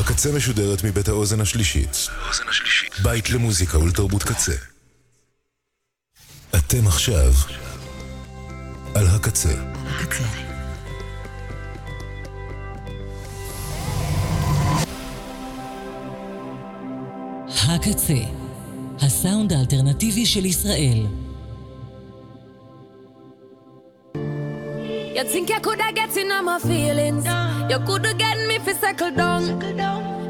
הקצה משודרת מבית האוזן השלישית. בית למוזיקה ולתרבות קצה. אתם עכשיו על הקצה. הקצה. הקצה, הסאונד האלטרנטיבי של ישראל. You think you on my feelings? You coulda get me fi settle down.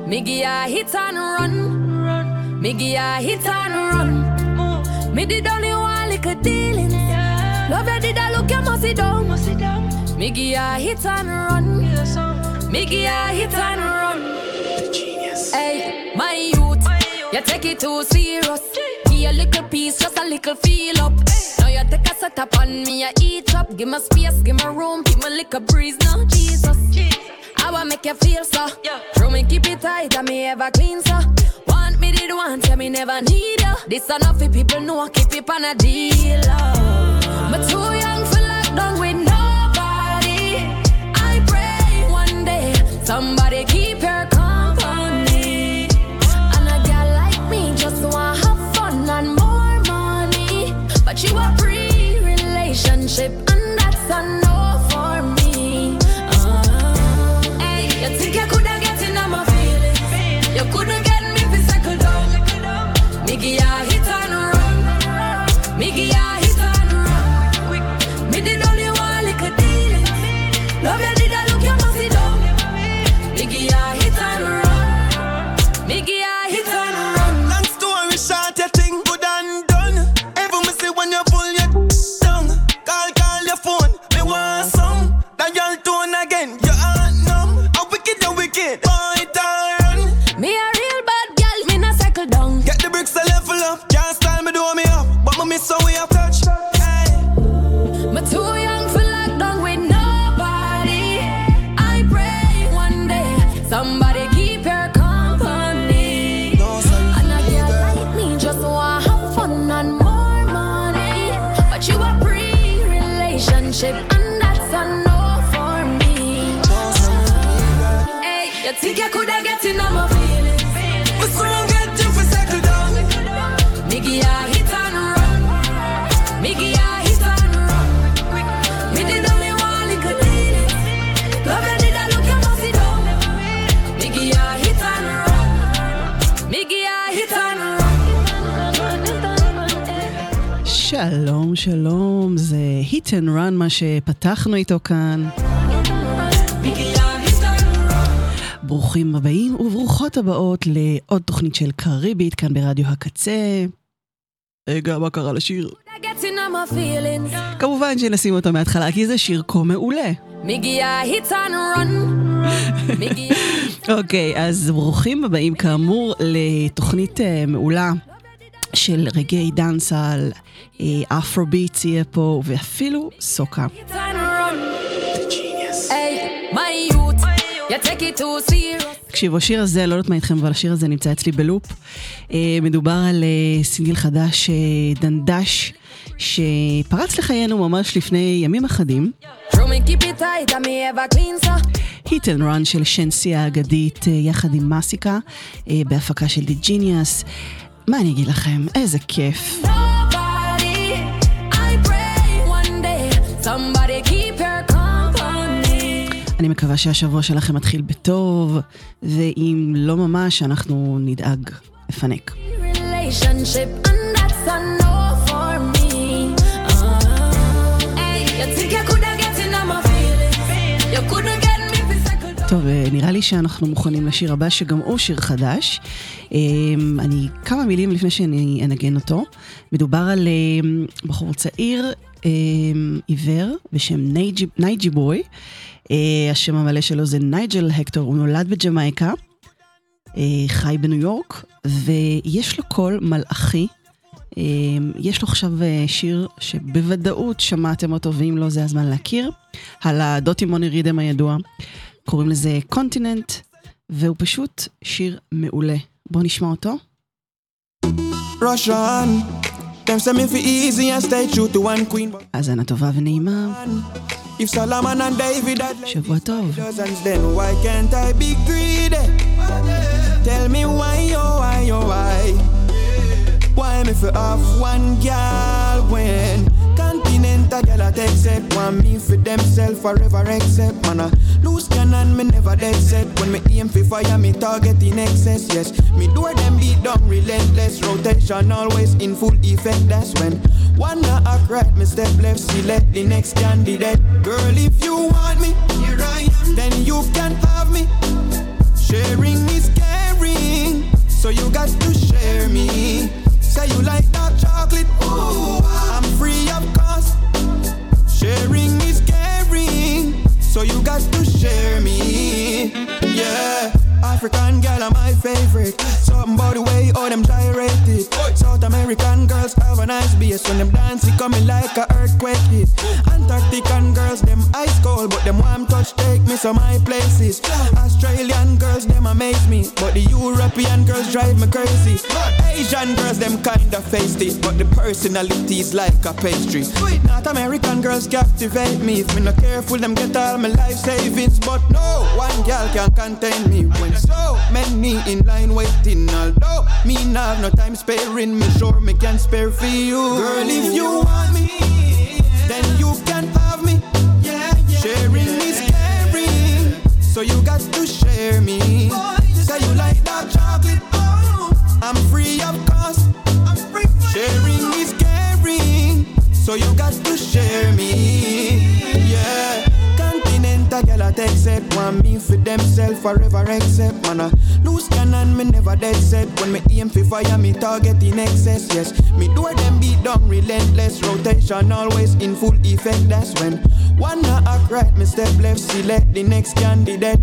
Me give ya hit and run. Me give ya hit and run. Me did only one little dealings. Love you did I look you must sit down. Me give ya hit and run. Me give ya hit and run. Hey, my youth, you take it too serious. Give a little piece, just a little feel up. Now you take a set up on me, I eat up. Give me space, give me room, give me little breeze now, Jesus. I want make you feel so. Throw me keep it tight, and me ever clean so. Want me did want, yeah me never need you. This enough for people know, I keep it on a deal. Oh. But too young for lockdown with nobody. I pray one day somebody keep But you a pre-relationship and that's a no for me. Uh, hey, you think you coulda on my feelings? You coulda get me ya hit and run. שפתחנו איתו כאן. ברוכים הבאים וברוכות הבאות לעוד תוכנית של קריבית כאן ברדיו הקצה. רגע, מה קרה לשיר? כמובן שנשים אותו מההתחלה, כי זה שיר כה מעולה. אוקיי, okay, אז ברוכים הבאים כאמור לתוכנית אה, מעולה של רגעי דאנס על אה, אפרוביטס יהיה פה, ואפילו סוקה. תקשיבו, השיר הזה, לא יודעת מה איתכם, אבל השיר הזה נמצא אצלי בלופ. אה, מדובר על אה, סינגל חדש, דנדש, שפרץ לחיינו ממש לפני ימים אחדים. היט אנד רון של שנסי האגדית, יחד עם מסיקה, בהפקה של דיג'יניאס. מה אני אגיד לכם? איזה כיף. אני מקווה שהשבוע שלכם מתחיל בטוב, ואם לא ממש, אנחנו נדאג לפנק. Relationship and that's a no טוב, אה, נראה לי שאנחנו מוכנים לשיר הבא, שגם הוא שיר חדש. אה, אני, כמה מילים לפני שאני אנגן אותו. מדובר על אה, בחור צעיר, עיוור, בשם נייג'י- בוי. השם המלא שלו זה נייג'ל הקטור, הוא נולד בג'מייקה, חי בניו יורק, ויש לו קול מלאכי. יש לו עכשיו שיר שבוודאות שמעתם אותו, ואם לא, זה הזמן להכיר, על הדוטי מוני רידם הידוע. קוראים לזה קונטיננט, והוא פשוט שיר מעולה. בואו נשמע אותו. Russian. Them say me fi easy and stay true to one queen. האזנה טובה ונעימה. If Solomon and David had שבוע טוב. Then why can't I be greedy? Tell me why, oh why, oh why? Why me fi off one girl when Continental girl I take set. Want me for themself forever accept Man I lose cannon me never dead set. When me aim for fire me target in excess Yes, me do them beat down relentless. Rotation always in full effect That's when one not act right Me step left select the next candidate. Girl if you want me Here I am. Then you can have me. Sharing is caring So you got to share me. Say you like dark chocolate, ooh, ah. Something about the way all them gyrated. South American girls have a nice bass when them dance, it coming like a earthquake hit. Antarctican girls, them ice cold, but them warm touch take me to my places. Australian girls, them amaze me, but the European girls drive me crazy. Asian girls, them kinda feisty, but the personality is like a pastry. North American girls captivate me. If me not careful, them get all my life savings. But no, one girl can contain me. When so many in line waiting, although me not have no time sparing, me sure me can spare for you. Girl, if you want me, then you can have me. Sharing is caring, so you got to share me. Say you like dark chocolate, oh. I'm free of cost. Sharing is caring, so you got to share me. Yeah, continental girl I take set, want me for themself forever accept. Man, uh. I lose cannon, me never dead set. When me aim for fire, me target in excess. Yes, me do them beat down relentless rotation, always in full effect. That's when one not act right, me step left, select the next candidate.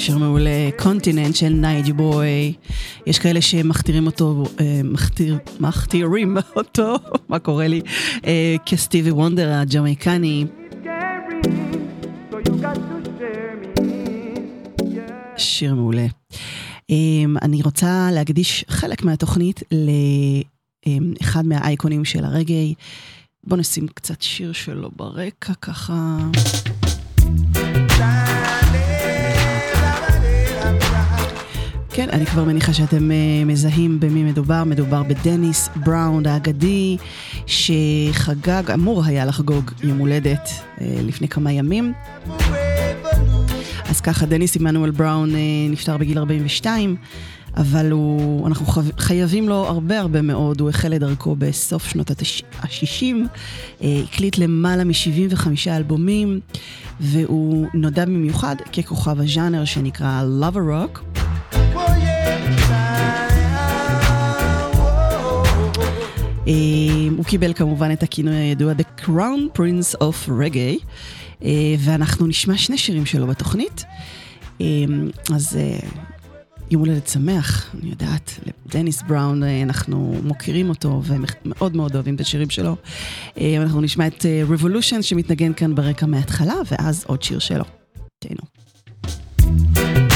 שיר מעולה, קונטיננט של נייג'י בוי. יש כאלה שמכתירים אותו, אה, מכתיר, מכתירים אותו, מה קורה לי? אה, כסטיבי וונדר הג'מייקני. שיר מעולה. אה, אני רוצה להקדיש חלק מהתוכנית לאחד מהאייקונים של הרגעי. בואו נשים קצת שיר שלו ברקע ככה. אני כבר מניחה שאתם uh, מזהים במי מדובר. מדובר בדניס בראון האגדי, שחגג, אמור היה לחגוג יום הולדת uh, לפני כמה ימים. אז ככה, דניס עמנואל בראון uh, נפטר בגיל 42, אבל הוא, אנחנו חייבים לו הרבה הרבה מאוד. הוא החל את דרכו בסוף שנות ה-60, uh, הקליט למעלה מ-75 אלבומים, והוא נודע במיוחד ככוכב הז'אנר שנקרא Love Rock. הוא קיבל כמובן את הכינוי הידוע The Crown Prince of Reggae, אה, ואנחנו נשמע שני שירים שלו בתוכנית. אה, אז אה, יום הולדת שמח, אני יודעת, לדניס בראון, אה, אנחנו מוקירים אותו ומאוד מאוד אוהבים את השירים שלו. אה, אנחנו נשמע את Revolution שמתנגן כאן ברקע מההתחלה, ואז עוד שיר שלו. תהנו. Do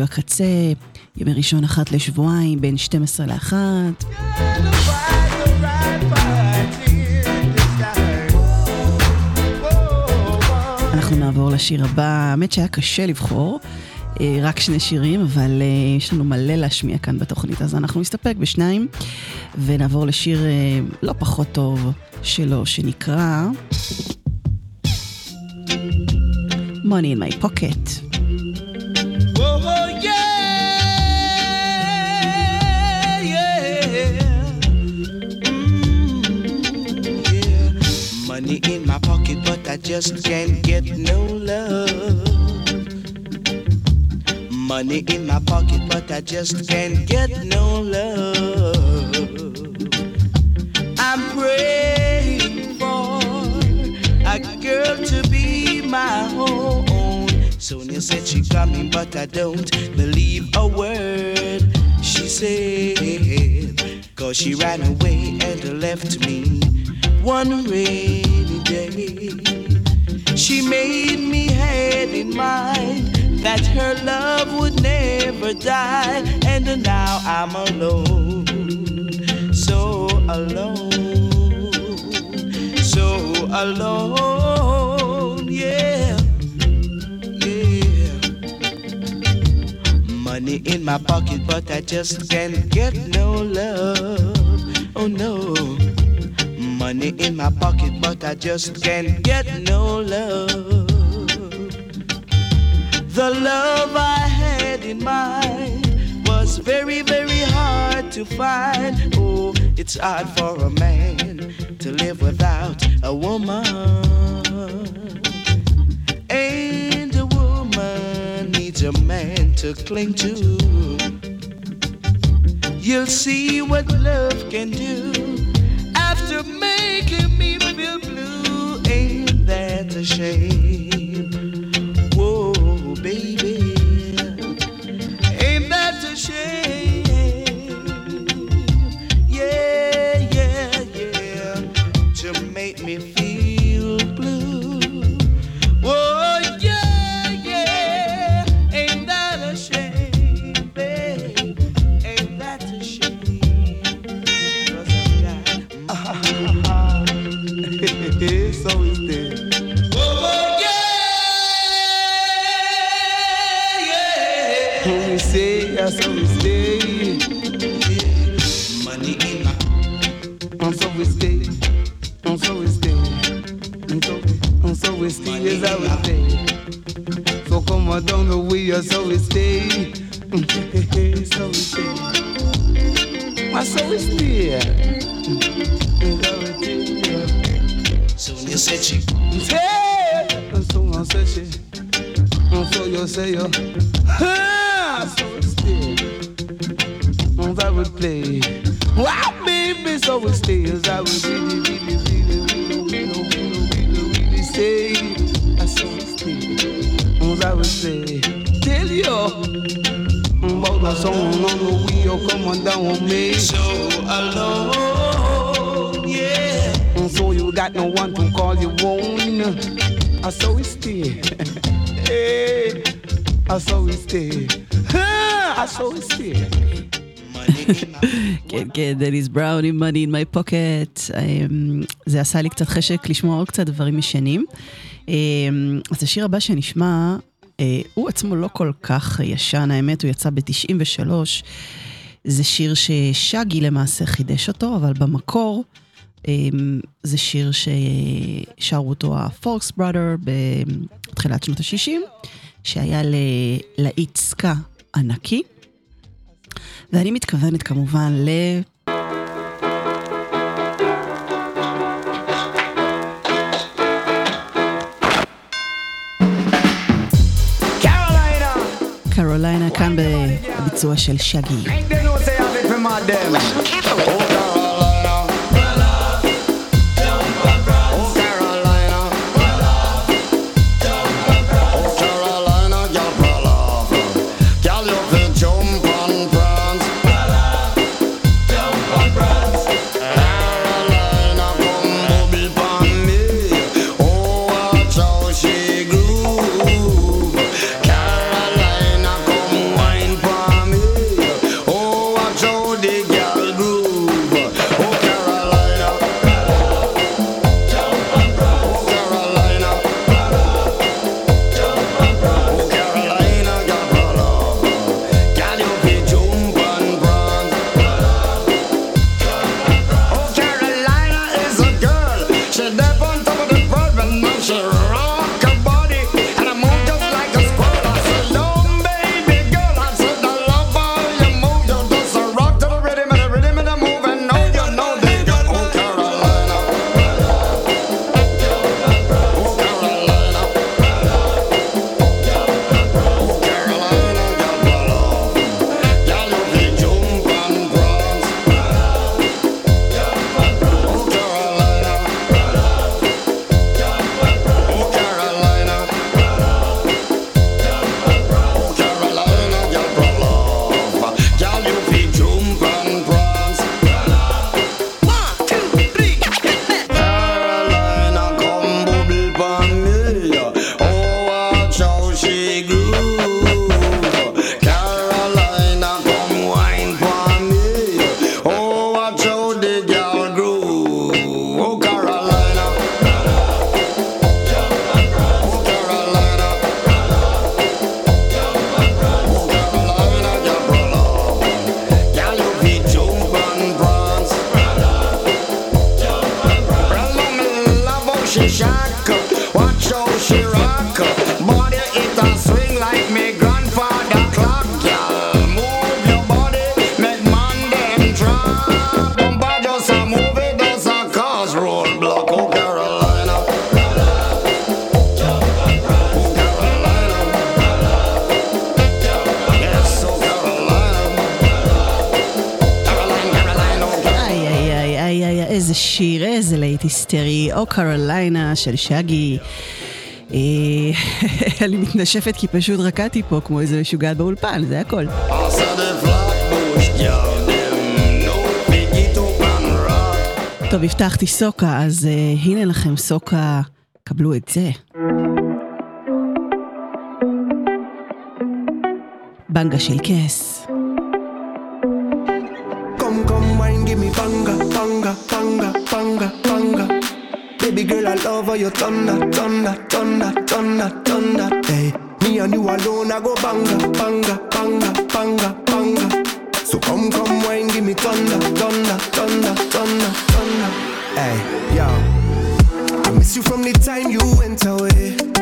ברדיו הקצה, ימי ראשון אחת לשבועיים, בין 12 ל-1. אנחנו נעבור לשיר הבא, האמת שהיה קשה לבחור, אה, רק שני שירים, אבל אה, יש לנו מלא להשמיע כאן בתוכנית, אז אנחנו נסתפק בשניים, ונעבור לשיר אה, לא פחות טוב שלו, שנקרא Money in my pocket. Oh, yeah, Money in my pocket, but I just can't get no love. Money in my pocket, but I just can't get no love. I'm praying for a girl to be my own. Sonia said she coming, but I don't believe a word she said. Cause she ran away and left me one rainy day. She made me had in mind that her love would never die, and now I'm alone, so alone, so alone, yeah, yeah. Money in my pocket, but I just can't get no love. Oh no. Money in my pocket, but I just can't get no love. The love I had in mind was very, very hard to find. Oh, it's hard for a man to live without a woman. And a woman needs a man to cling to. You'll see what love can do making me feel blue. Ain't that a shame? Whoa, baby. Yeah, so we stay, so we stay, and so we stay, and so. Sonia said she, hey, so I said she, and so you say you, ah, so we stay, and I play. Wow, baby, so we stay as I would really, really, really, really, really, really, really, really stay. I so we stay, as I would say. About the song on the wheel, come on down with me. So alone, yeah. And so you got no one to call you own. I saw we stay. hey, I saw we stay. I saw we stay. כן, כן, דניס בראון עם money in my pocket. אמ, זה עשה לי קצת חשק לשמוע עוד קצת דברים ישנים. אמ, אז השיר הבא שנשמע, אה, הוא עצמו לא כל כך ישן, האמת, הוא יצא ב-93. זה שיר ששגי למעשה חידש אותו, אבל במקור אמ, זה שיר ששרו אותו הפורקס בראדר בתחילת שנות ה-60, שהיה ללהיט סקה ענקי. ואני מתכוונת כמובן קרוליינה כאן בביצוע של שגי. של שגי. אה, אני מתנשפת כי פשוט רקעתי פה כמו איזה משוגעת באולפן, זה הכל. טוב, הבטחתי סוקה, אז uh, הנה לכם סוקה, קבלו את זה. בנגה של כס. the girl I love how you thunder, thunder, thunder, thunder, thunder. Hey, me and you alone, I go banga, banga, banga, banga, banga. So come, come, wine, give me thunder, thunder, thunder, thunder, thunder. Hey, yo, I miss you from the time you went away.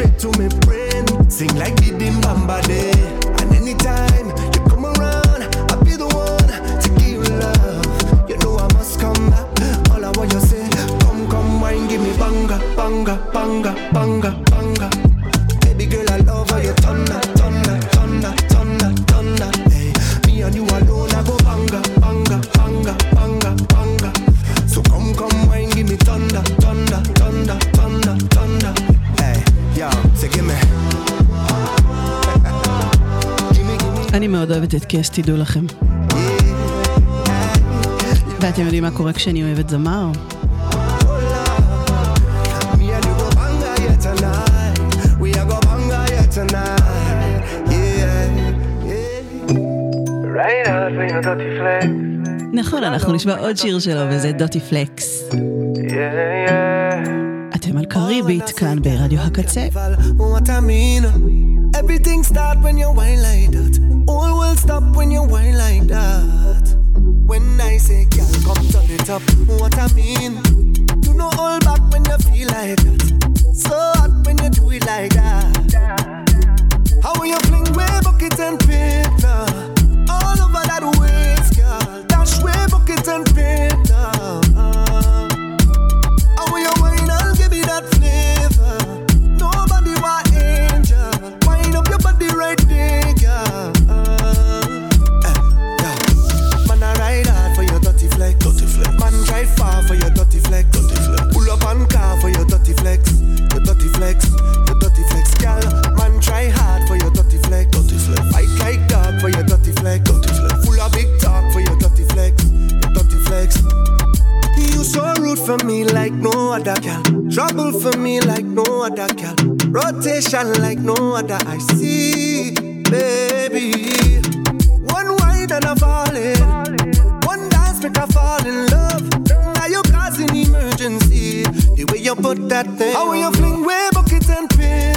straight to my brain. Sing like the Dimbamba Day. And anytime you come around, I'll be the one to give love. You know I must come back. All I want you say, come, come, wine, give me banga, banga, banga, banga. אוהבת את קס, תדעו לכם. ואתם יודעים מה קורה כשאני אוהבת זמר? נכון, אנחנו נשמע עוד שיר שלו וזה דוטי פלקס. אתם על קריבית כאן ברדיו הקצה. Everything start when you whine like that. All will stop when you whine like that. When I say, girl, come turn it up, what I mean? You know, hold back when you feel like that. So hot when you do it like that. How will you fling way bucket and pin? All over that waist, girl. Dash way bucket and pin. no other girl, Trouble for me like no other girl. Rotation like no other. I see, baby. One wine and I fall in. One dance make I fall in love. Now you're causing emergency. The way you put that thing. How you fling way bucket and pin.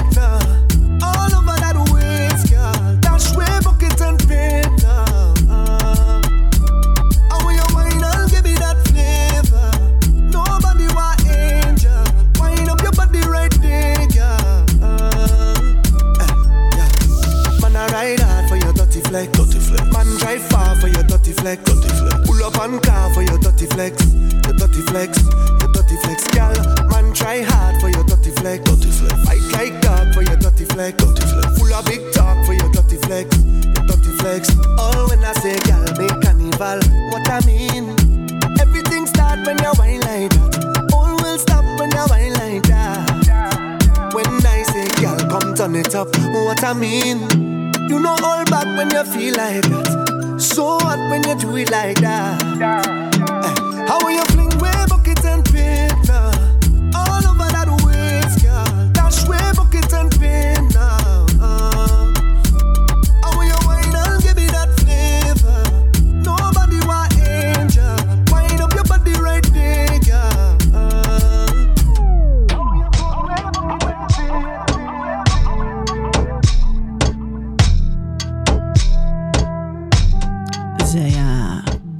All over that waist, girl. Dash way bucket and pin. flex. Dirty flex. Pull up on car for your dirty flex. Your dirty flex. Your dirty flex, gal. Man, try hard for your dirty flex. Dirty flex. Fight like dog for your dirty flex. Dirty flex. Full of big talk for your dirty flex. Your dirty flex. Oh, when I say gal, make carnival. What I mean? Everything start when you're whine like that. All will stop when you're whine like that. When I say gal, come turn it up. What I mean? You know all back when you feel like that. So hot when you do it like that. Eh, how will you fling with?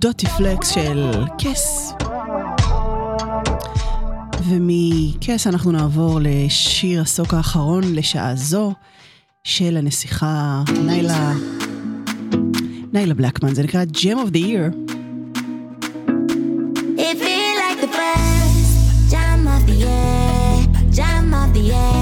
דוטי פלקס של כס. ומכס אנחנו נעבור לשיר הסוק האחרון לשעה זו של הנסיכה ניילה, ניילה בלקמן, זה נקרא Gem of the Year. It of the year, time of the year.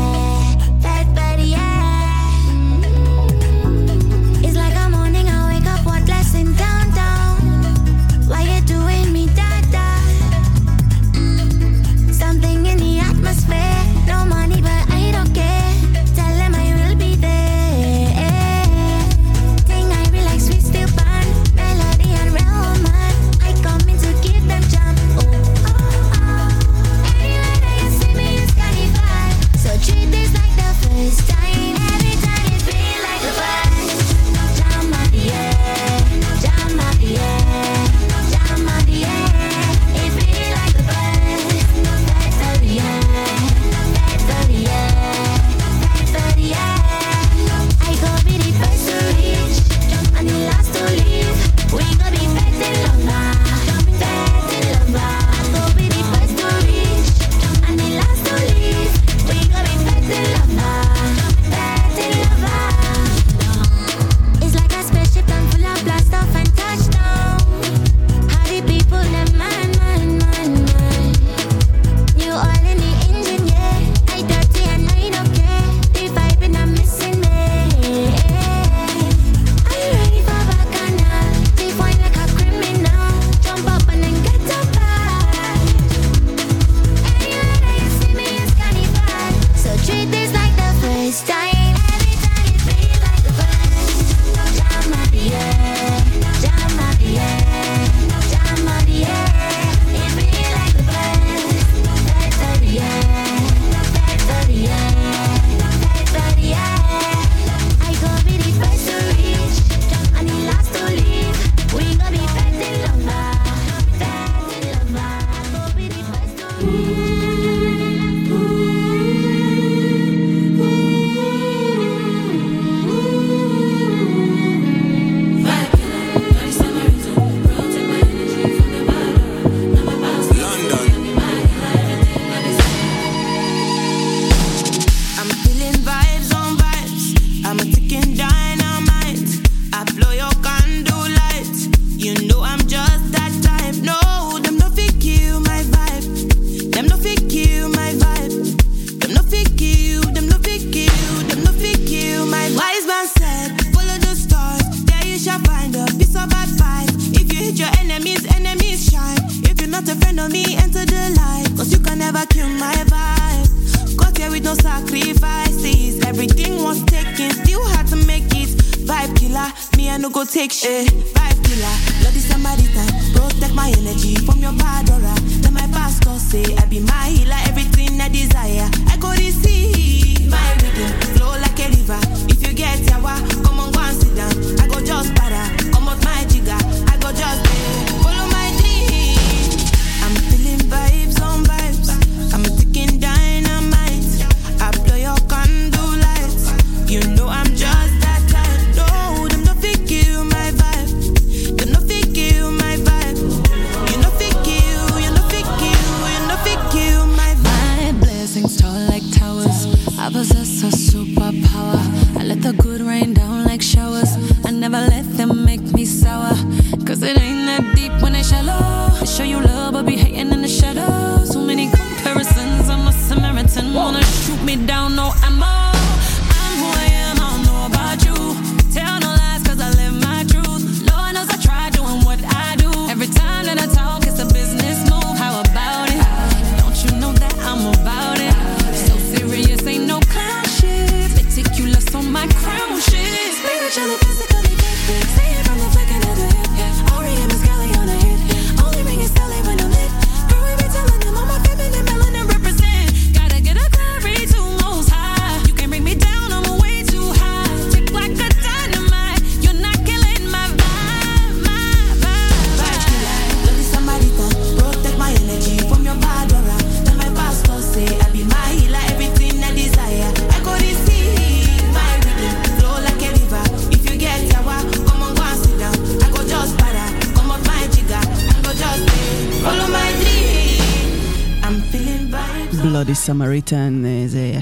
a superpower. I let the good rain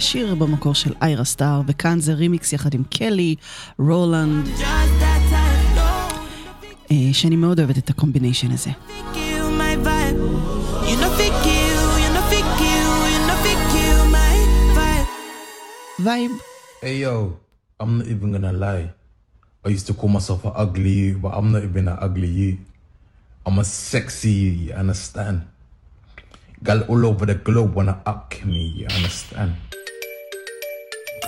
השיר במקור של איירה סטאר, וכאן זה רימיקס יחד עם קלי, רולנד. אה, שאני מאוד אוהבת את הקומביניישן הזה. וייב. Hey yo, I'm not even gonna lie. I used to call myself an ugly you, but I'm not even an ugly you. I'm a sexy you, you understand? Gal all over the globe wanna up me, you understand?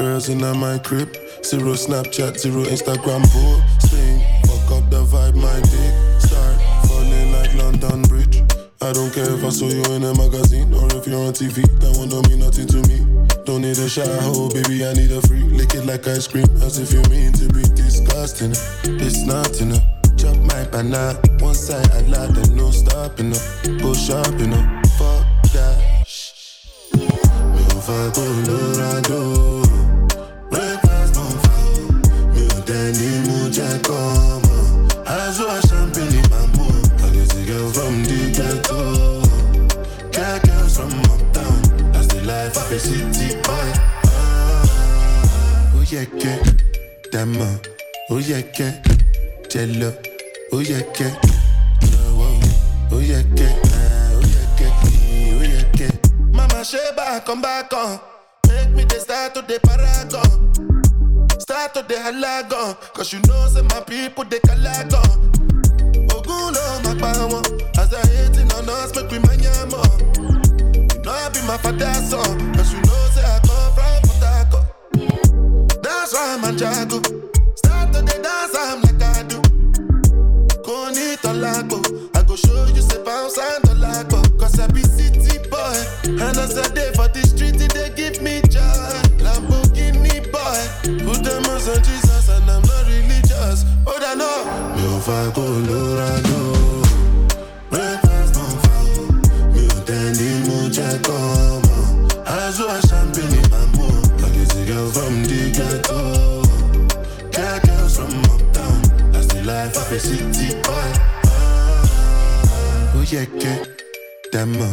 Girls in my crib, zero Snapchat, zero Instagram posting. Fuck up the vibe, my dick start falling like London Bridge. I don't care if I saw you in a magazine or if you're on TV. That one don't mean nothing to me. Don't need a shower, oh, baby. I need a free. Lick it like ice cream, as if you mean to be disgusting. It's not enough. Chop my banana, one side I lie, then no stopping up. Go shopping up, fuck that. Mi ò fẹ́ kó lóra dó. come. I saw a champagne in my mood. I just a girl from the ghetto. Girl comes from uptown. That's the life of a city boy. Ah, oh yeah, yeah. Demo. Oh yeah, yeah. Jello. Oh yeah, yeah. Eh, oh yeah, yeah. Oh yeah, yeah. Oh yeah, yeah. Mama Sheba, come back on. Make me the star to the paragon. Start to dey halagon. Cause you know say my people dey kalagon. Ogun pa wọn. As they hating on us, make we mind yam. You know I be my father's son. Cause you know say I come from Harcourt. That's why I'm a jago. Start to dey dance, I'm like I do. Koni tolago. I go show you say bounce and tolago. Cause I be city boy. And as I day for the street, they give me them on some Jesus and I'm not religious. Oh, I know. Mi ò fa Colorado. Breakfast on fire. Mi ò tẹ́ ní mú jẹ́ kọ́ mọ̀. Aṣọ champagne máa mú. I get the girl from the ghetto. Get girls from uptown. That's the life of a city boy. Ó yẹ kẹ́ dàmọ̀.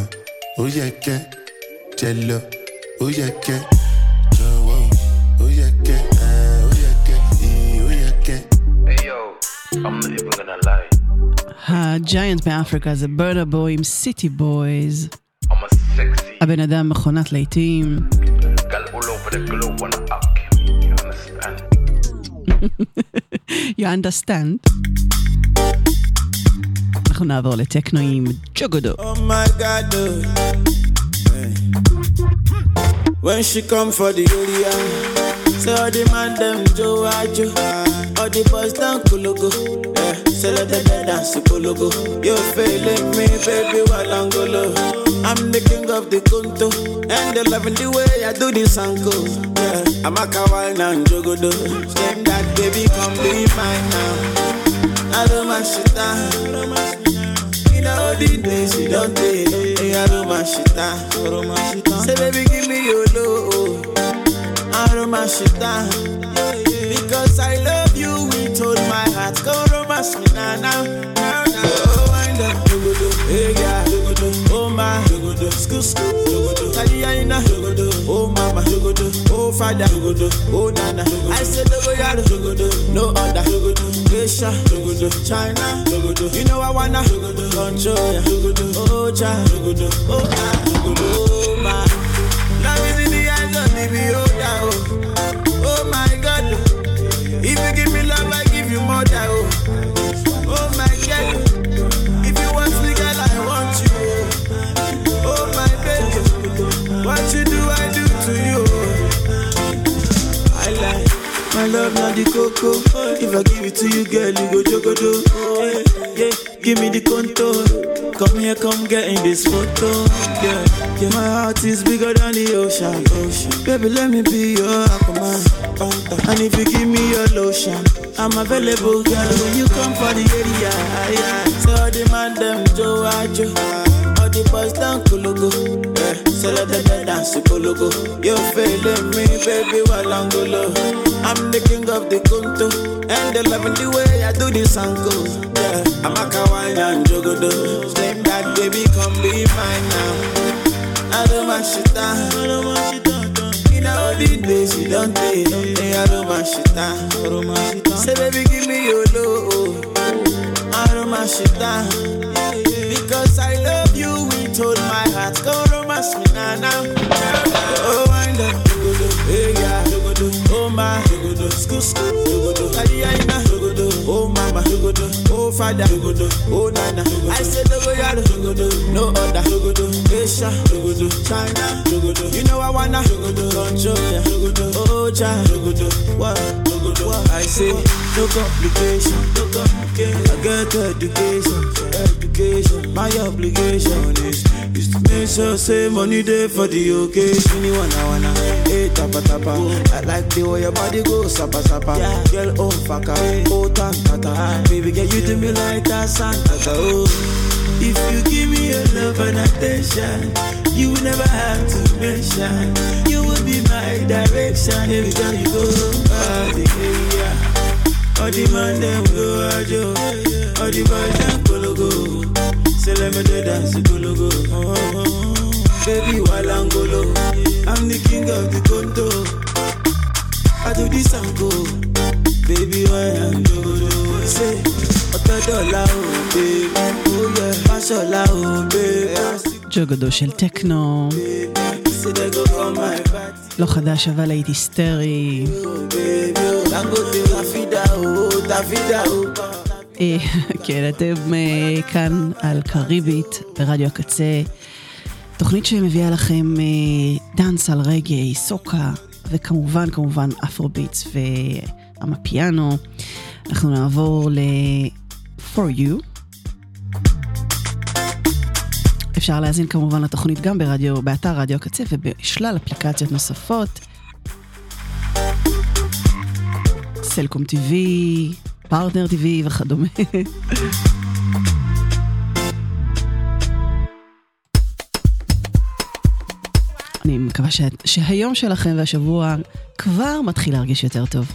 Ó lọ. הג'יינט מאפריקה זה ברדה בוי עם סיטי בויז. I'm a sexy הבן אדם מכונת להיטים. gal all over the globe wanna up me, you understand? You understand? אנחנו נעבור לטכנו עם ג'וגודו. Oh my god, oh. Hey. When she come for the area, say all the man them Joe Ajo, all the boys down Kulugu, yeah. Them dance Kulugu. You feeling me, baby, Walangolo. I'm the king of the Kunto, and they loving the way I do this angle. Yeah, I'm a kawaii and Jogodo. Same that baby, come be mine now. I don't mind shit down. You know the days you don't take. I don't my shit down. Say baby, give me your low. I don't my shit down. Because I love Romance me now, now, now, now. Oh, wind up, dogodo. Hey. Oh, my. School, school. Oh, mama. Oh, father. Oh, nana. I said, dogo, yaro, dogodo. No other, dogodo. Asia. China. You know I wanna. Control, dogodo. Oh, cha. Oh, ah. Cocoa. If I give it to you, girl, you go jogodo. Yeah, yeah. Give me the contour. Come here, come get in this photo. Yeah, yeah. My heart is bigger than the ocean. ocean. Baby, let me be your aquaman. And if you give me your lotion, I'm available, girl. When you come for the area, yeah. So all the man them Joe Ajo. All the boys down Kulugu. Yeah. So let them dance Kulugu. You feeling me, baby, Walangolo. I'm the king of the Kunto. And they loving the way I do this angle. Oh, yeah. I'm a kawaii and jogodo. Same that baby, come be mine now. I don't mind shit down. In all the days she don't take. I don't mind shit down. Say, baby, give me your love. I don't mind shit down. Because I love you with all my heart. Go romance me now, now. School, school. Oh, mama. Oh. Oh. No other. Asia. China. You know I wanna control ya. Oh. What? I say, no complication. No complication. I get education. Education. My obligation is is to make sure say money there for the occasion. You wanna wanna hey tapa tapa. I like the way your body goes sapa sapa. Girl oh faka oh tan tata. Baby girl you to me like that Santa oh. If you give me your love and attention, you will never have to mention. You be my direction every time you go. Ah, yeah. All the man them go ajo, all the boys them go go. Say let me do dance go go. Oh, oh, oh. Baby walangolo, I'm the king of the conto. I do this and go, baby why I'm do do. Say, ọ̀tọ̀ dọ́là o, baby, oh yeah, fáṣọlá o, baby. ג'וגודו של טכנו, לא חדש אבל הייתי o. אה, כן, אתם אה, כאן על קריבית ברדיו הקצה, תוכנית שמביאה לכם אה, דאנס על רגעי, סוקה, וכמובן, כמובן, אפרוביטס והמפיאנו. אנחנו נעבור ל-For You. אפשר להאזין כמובן לתוכנית גם ברדיו, באתר רדיו הקצה ובשלל אפליקציות נוספות. סלקום TV, פרטנר TV וכדומה. אני מקווה שה, שהיום שלכם והשבוע כבר מתחיל להרגיש יותר טוב.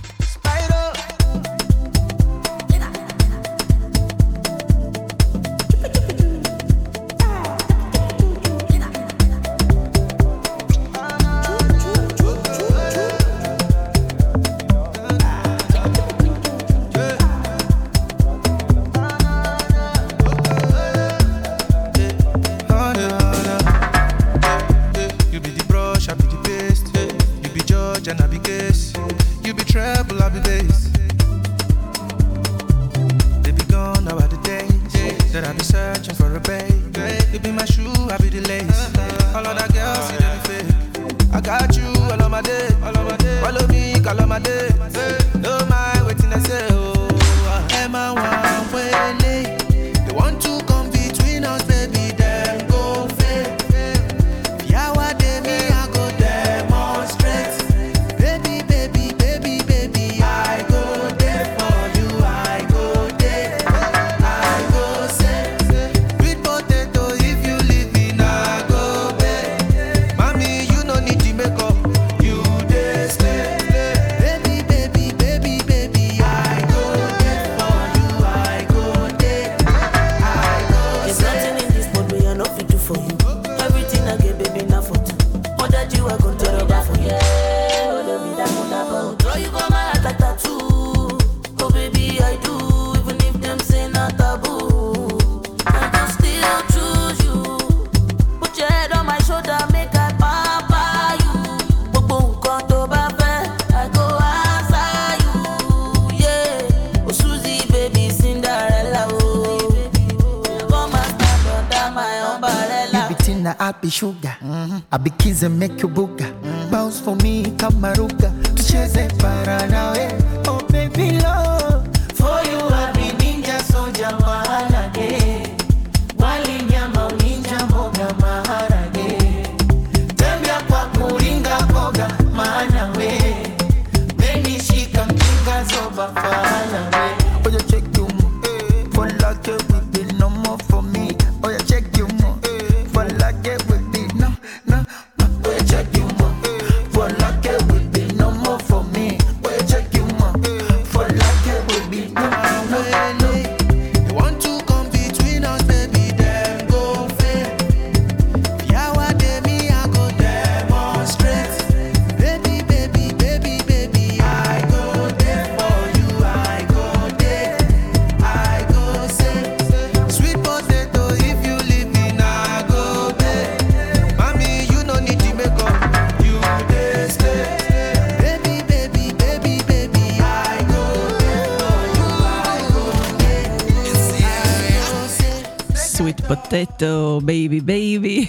בייבי בייבי.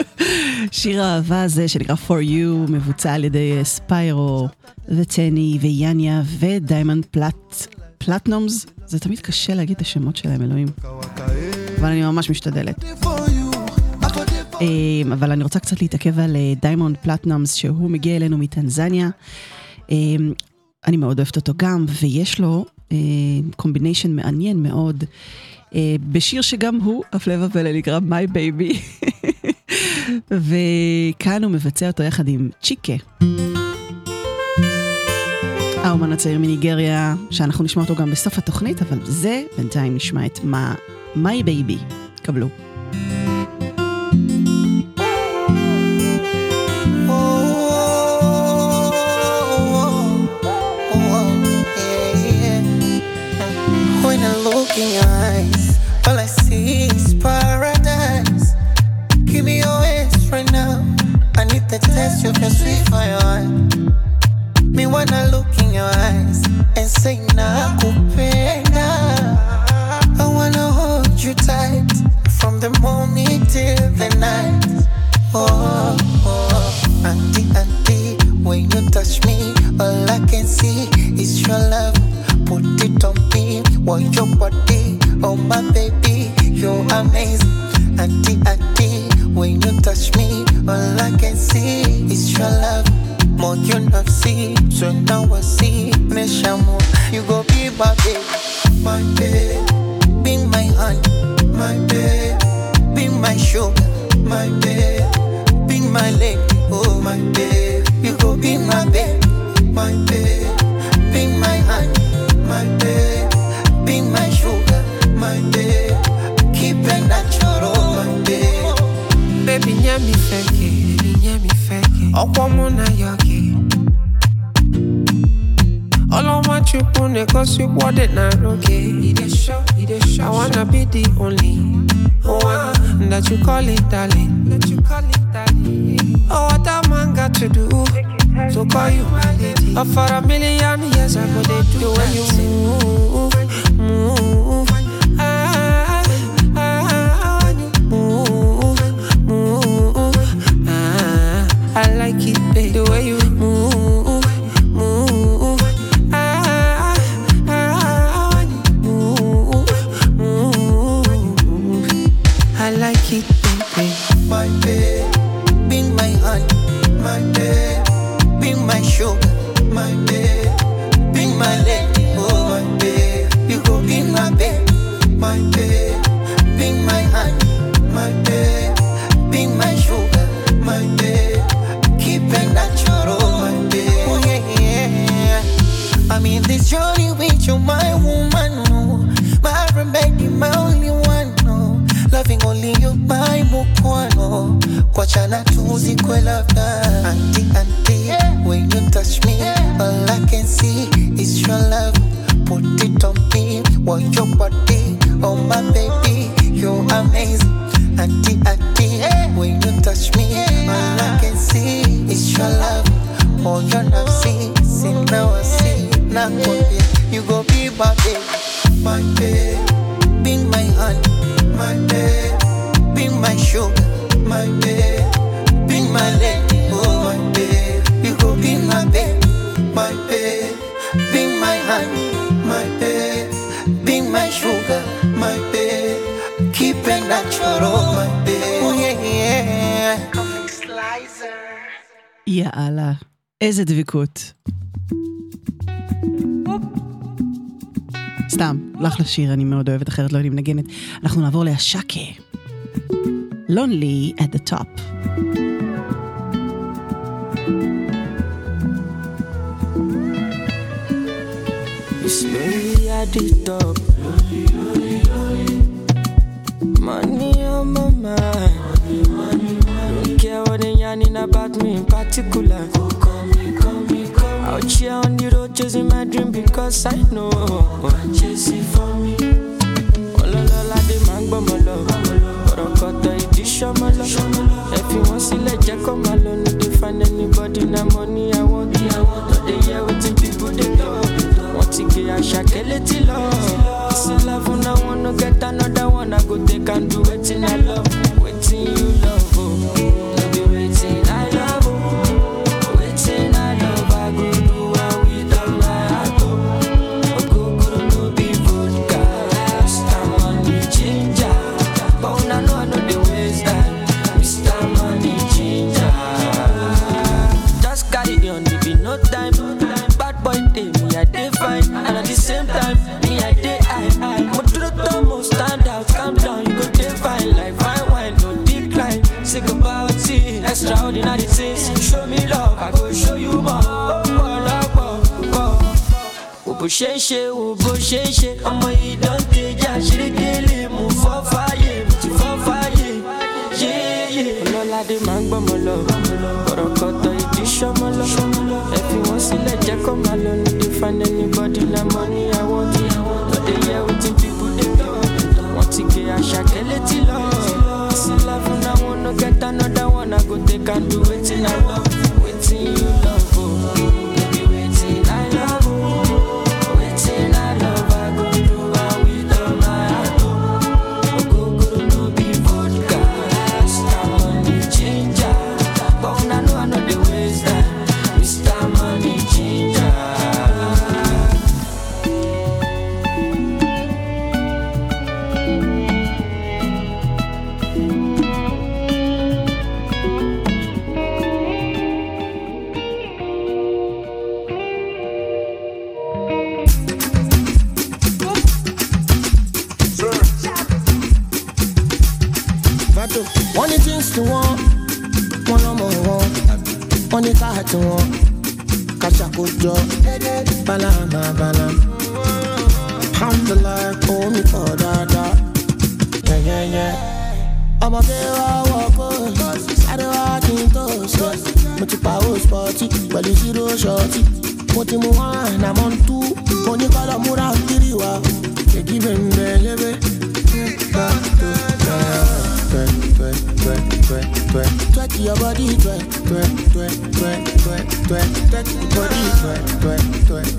שיר האהבה הזה שנקרא For You, מבוצע על ידי אה, ספיירו וטני ויאניה ודיימנד פלט, פלטנומס. זה תמיד קשה להגיד את השמות שלהם, אלוהים. אבל אני ממש משתדלת. אה, אבל אני רוצה קצת להתעכב על אה, דיימונד פלטנומס, שהוא מגיע אלינו מטנזניה. אני מאוד אוהבת אותו גם, ויש לו קומביניישן מעניין מאוד, בשיר שגם הוא, הפלא ופלא, נקרא My Baby. וכאן הוא מבצע אותו יחד עם צ'יקה. האומן הצעיר מניגריה, שאנחנו נשמע אותו גם בסוף התוכנית, אבל זה, בינתיים נשמע את מה, My Baby. קבלו. I need the taste of your sweet. Me wanna look in your eyes and say nakupenda. I wanna hold you tight from the morning till the night. Oh, oh, auntie, auntie, when you touch me, all I can see is your love. Put it on me, want your body, oh my baby, you're amazing. See דבקות. סתם, לך לשיר, אני מאוד אוהבת, אחרת לא יודעים לנגנת. אנחנו נעבור להשקה. Lonely at the top. It's lonely at the top. Money on my mind. Don't care what they yarning about me in particular. Out here on the road chasing my dream because I know I'm chasing for me. Ọlọ́lọ́lá dé máa ń gbọ́ mọ́ lọ. Kọ̀rọ̀kọ̀tọ̀ ìdí ṣọ́mọ́ lọ. Ẹ fi wọ́n sílẹ̀ jẹ́ kó máa lọ. Ṣe wò bó ṣe ṣe. Ọmọ yìí Mo ti mú one, àmọ́ ń tú. Mo ní kọ́lọ̀ múra kiri wa. Èkì bẹ̀m̀bẹ̀ lébè. Twerk your body, twerk, twerk, twerk, twerk, twerk, twerk, twerk your body, twerk, twerk, twerk, twerk,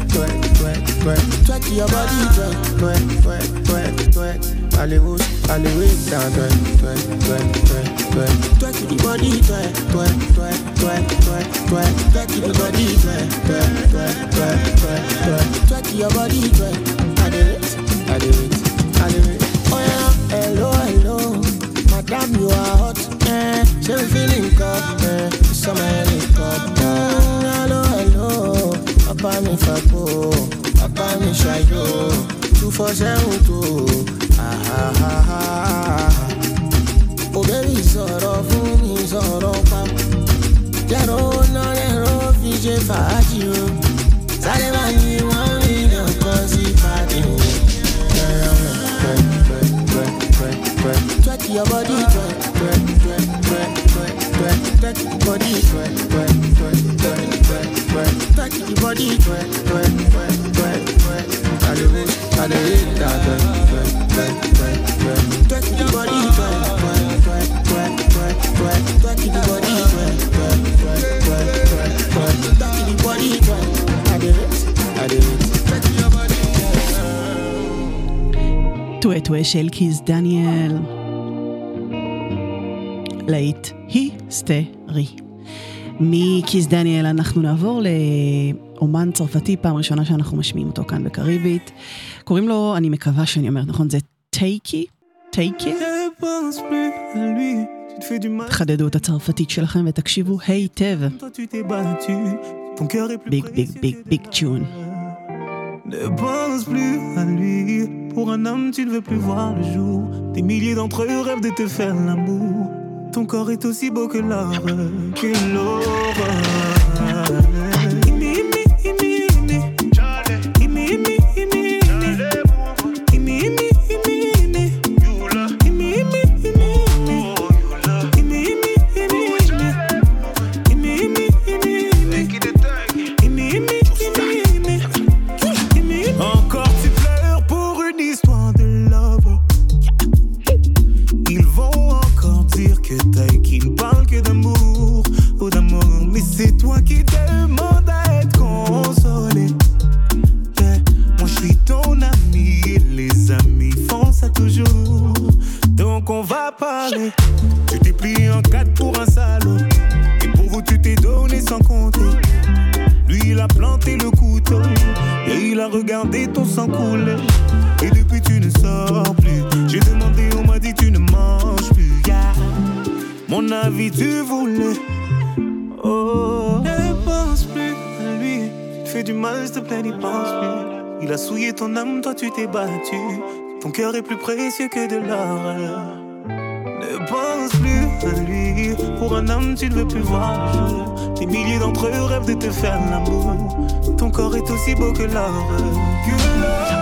twerk, twerk, twerk your body, twerk, twerk, twerk, twerk, twerk. Hollywood, Hollywood down, twerk, twerk, twerk, twerk, twerk, twerk the body, twerk, twerk, twerk, twerk, twerk, twerk, twerk the body, twerk, twerk, twerk, twerk, twerk, twerk, twerk your body, twerk. I did it, I did it, I did it. Oh yeah, hello, hello, madam, you are hot. Eh, she be feeling cup, eh, summer helicopter. Mm, hello, hello, papa mi fago, papa mi shayo, two four seven two. Baby, sọ̀rọ̀ pa. Your body, body, your body, twerk, twerk, twerk, twerk, twerk. Hollywood, Hollywood, twerk, twerk, twerk, twerk, twerk, twerk your body, twerk, twerk, twerk, twerk, twerk, twerk, twerk your body, twerk, twerk, twerk, twerk, twerk, twerk, twerk your body, twerk. I did it, I did it. Twerk your body. טועה טועה של קיז דניאל. להיט היסטרי. מקיז דניאל אנחנו נעבור לאומן צרפתי, פעם ראשונה שאנחנו משמיעים אותו כאן בקריבית. קוראים לו, אני מקווה שאני אומרת נכון, זה טייקי? טייקי? תחדדו את הצרפתית שלכם ותקשיבו היטב. ביג ביג ביג ביג צ'ון. Ne pense plus à lui. Pour un homme, tu ne veux plus voir le jour. Des milliers d'entre eux rêvent de te faire l'amour. Ton corps est aussi beau que l'or, que l'aurore. Ton cœur est plus précieux que de l'or. Ne pense plus à lui, pour un homme tu ne veux plus voir le. Des milliers d'entre eux rêvent de te faire l'amour. Ton corps est aussi beau que l'or. Que l'or.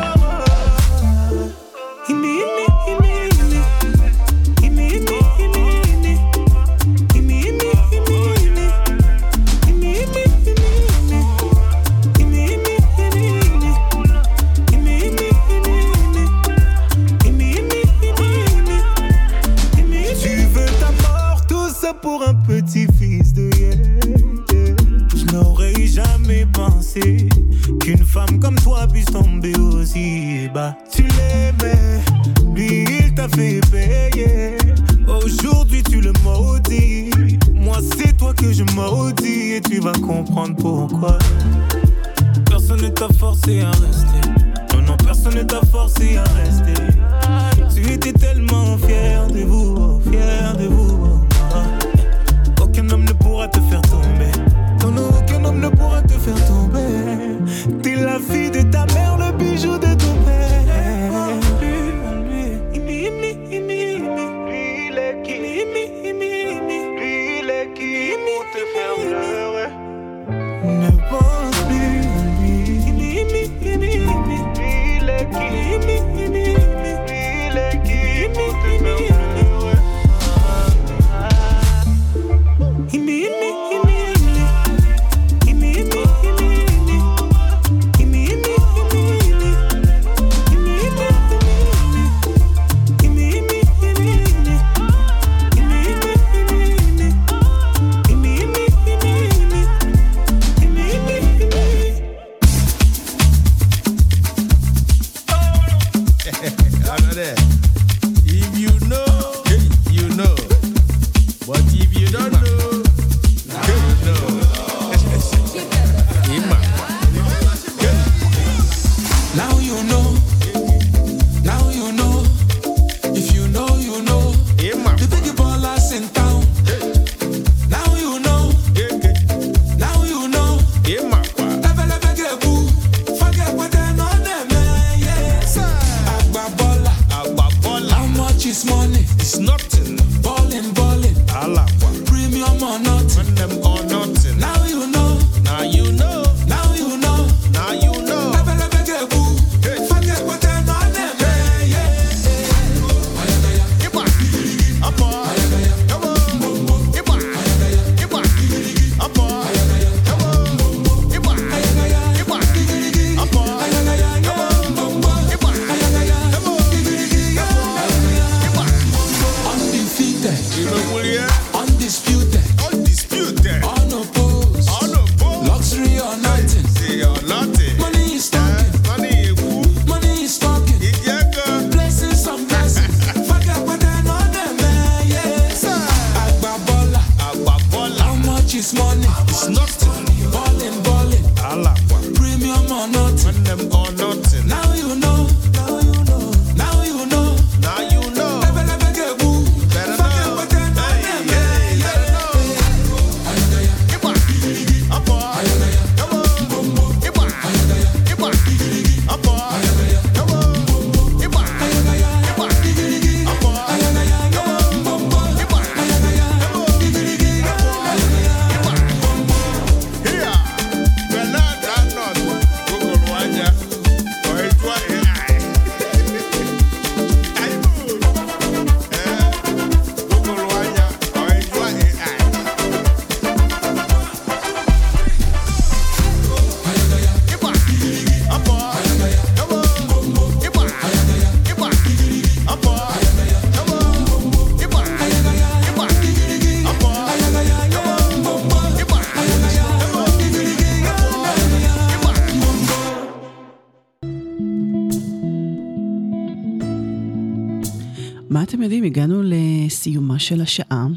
אתם יודעים, הגענו לסיומה של השעה.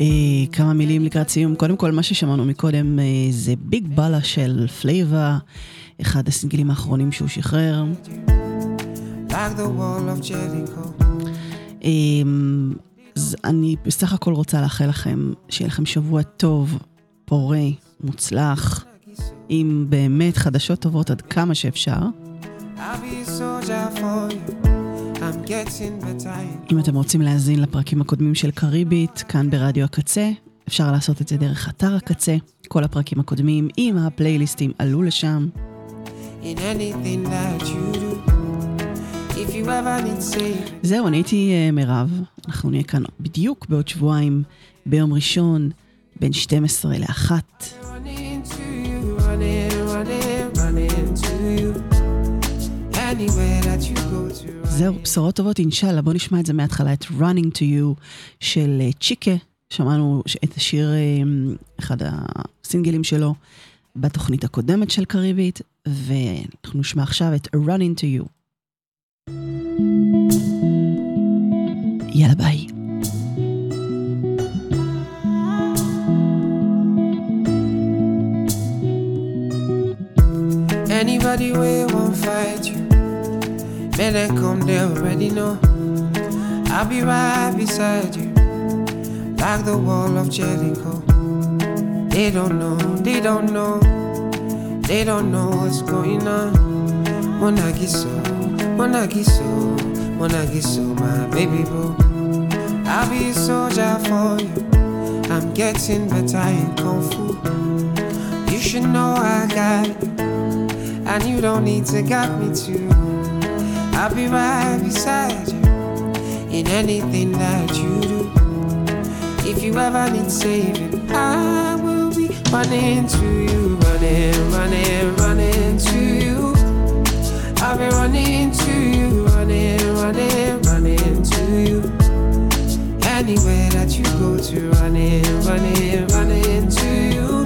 אה, כמה מילים לקראת סיום. קודם כל, מה ששמענו מקודם אה, זה ביג בלה של פלייבה, אחד הסינגלים האחרונים שהוא שחרר. Like Jericho. אמ, אז אני בסך הכל רוצה לאחל לכם שיהיה לכם שבוע טוב, פורה, מוצלח, עם באמת חדשות טובות עד כמה שאפשר. אם אתם רוצים להאזין לפרקים הקודמים של קריבית, כאן ברדיו הקצה, אפשר לעשות את זה דרך אתר הקצה. כל הפרקים הקודמים עם הפלייליסטים עלו לשם. זהו, אני הייתי אה, מירב, אנחנו נהיה כאן בדיוק בעוד שבועיים, ביום ראשון, בין 12 ל-1. Running to you, running, running, running to you. זהו, בשורות טובות אינשאללה, בואו נשמע את זה מההתחלה, את Running to You של אה, צ'יקה, שמענו את השיר, אה, אחד הסינגלים שלו, בתוכנית הקודמת של קריבית, ואנחנו נשמע עכשיו את Running to You. יאללה ביי. Anybody way won't fight you. Men that come, they already know. I'll be right beside you. Like the wall of Jericho. They don't know, they don't know. They don't know what's going on. Monagiso, Monagiso, Monagiso, my baby boo. I'll be a soldier for you. I'm getting better in Kung Fu. You should know I got you. And you don't need to guide me too. I'll be right beside you in anything that you do. If you ever need saving, I will be running to you, running, running, running to you. I'll be running to you, running, running, running to you. Anywhere that you go to, running, running, running to you.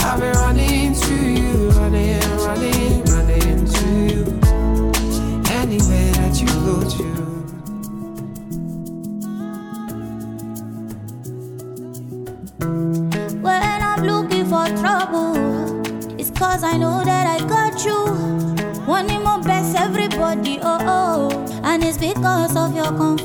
I'll be running to you, running, that you. When I'm looking for trouble, it's cause I know that I got you. Wanting my best, everybody, oh oh. And it's because of your kung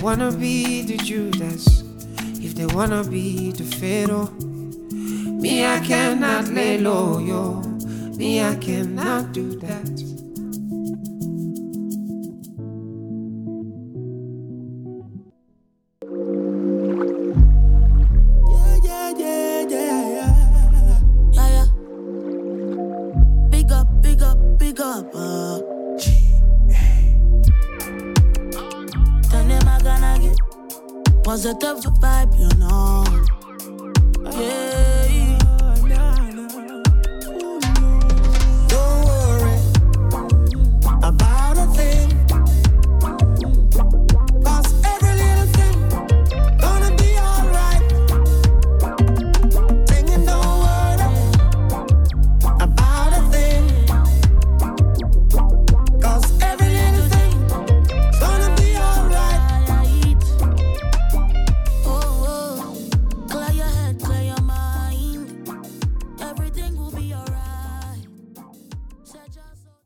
wanna be the Judas, if they wanna be the Pharaoh, me I cannot lay low, yo. Me I cannot do that. te va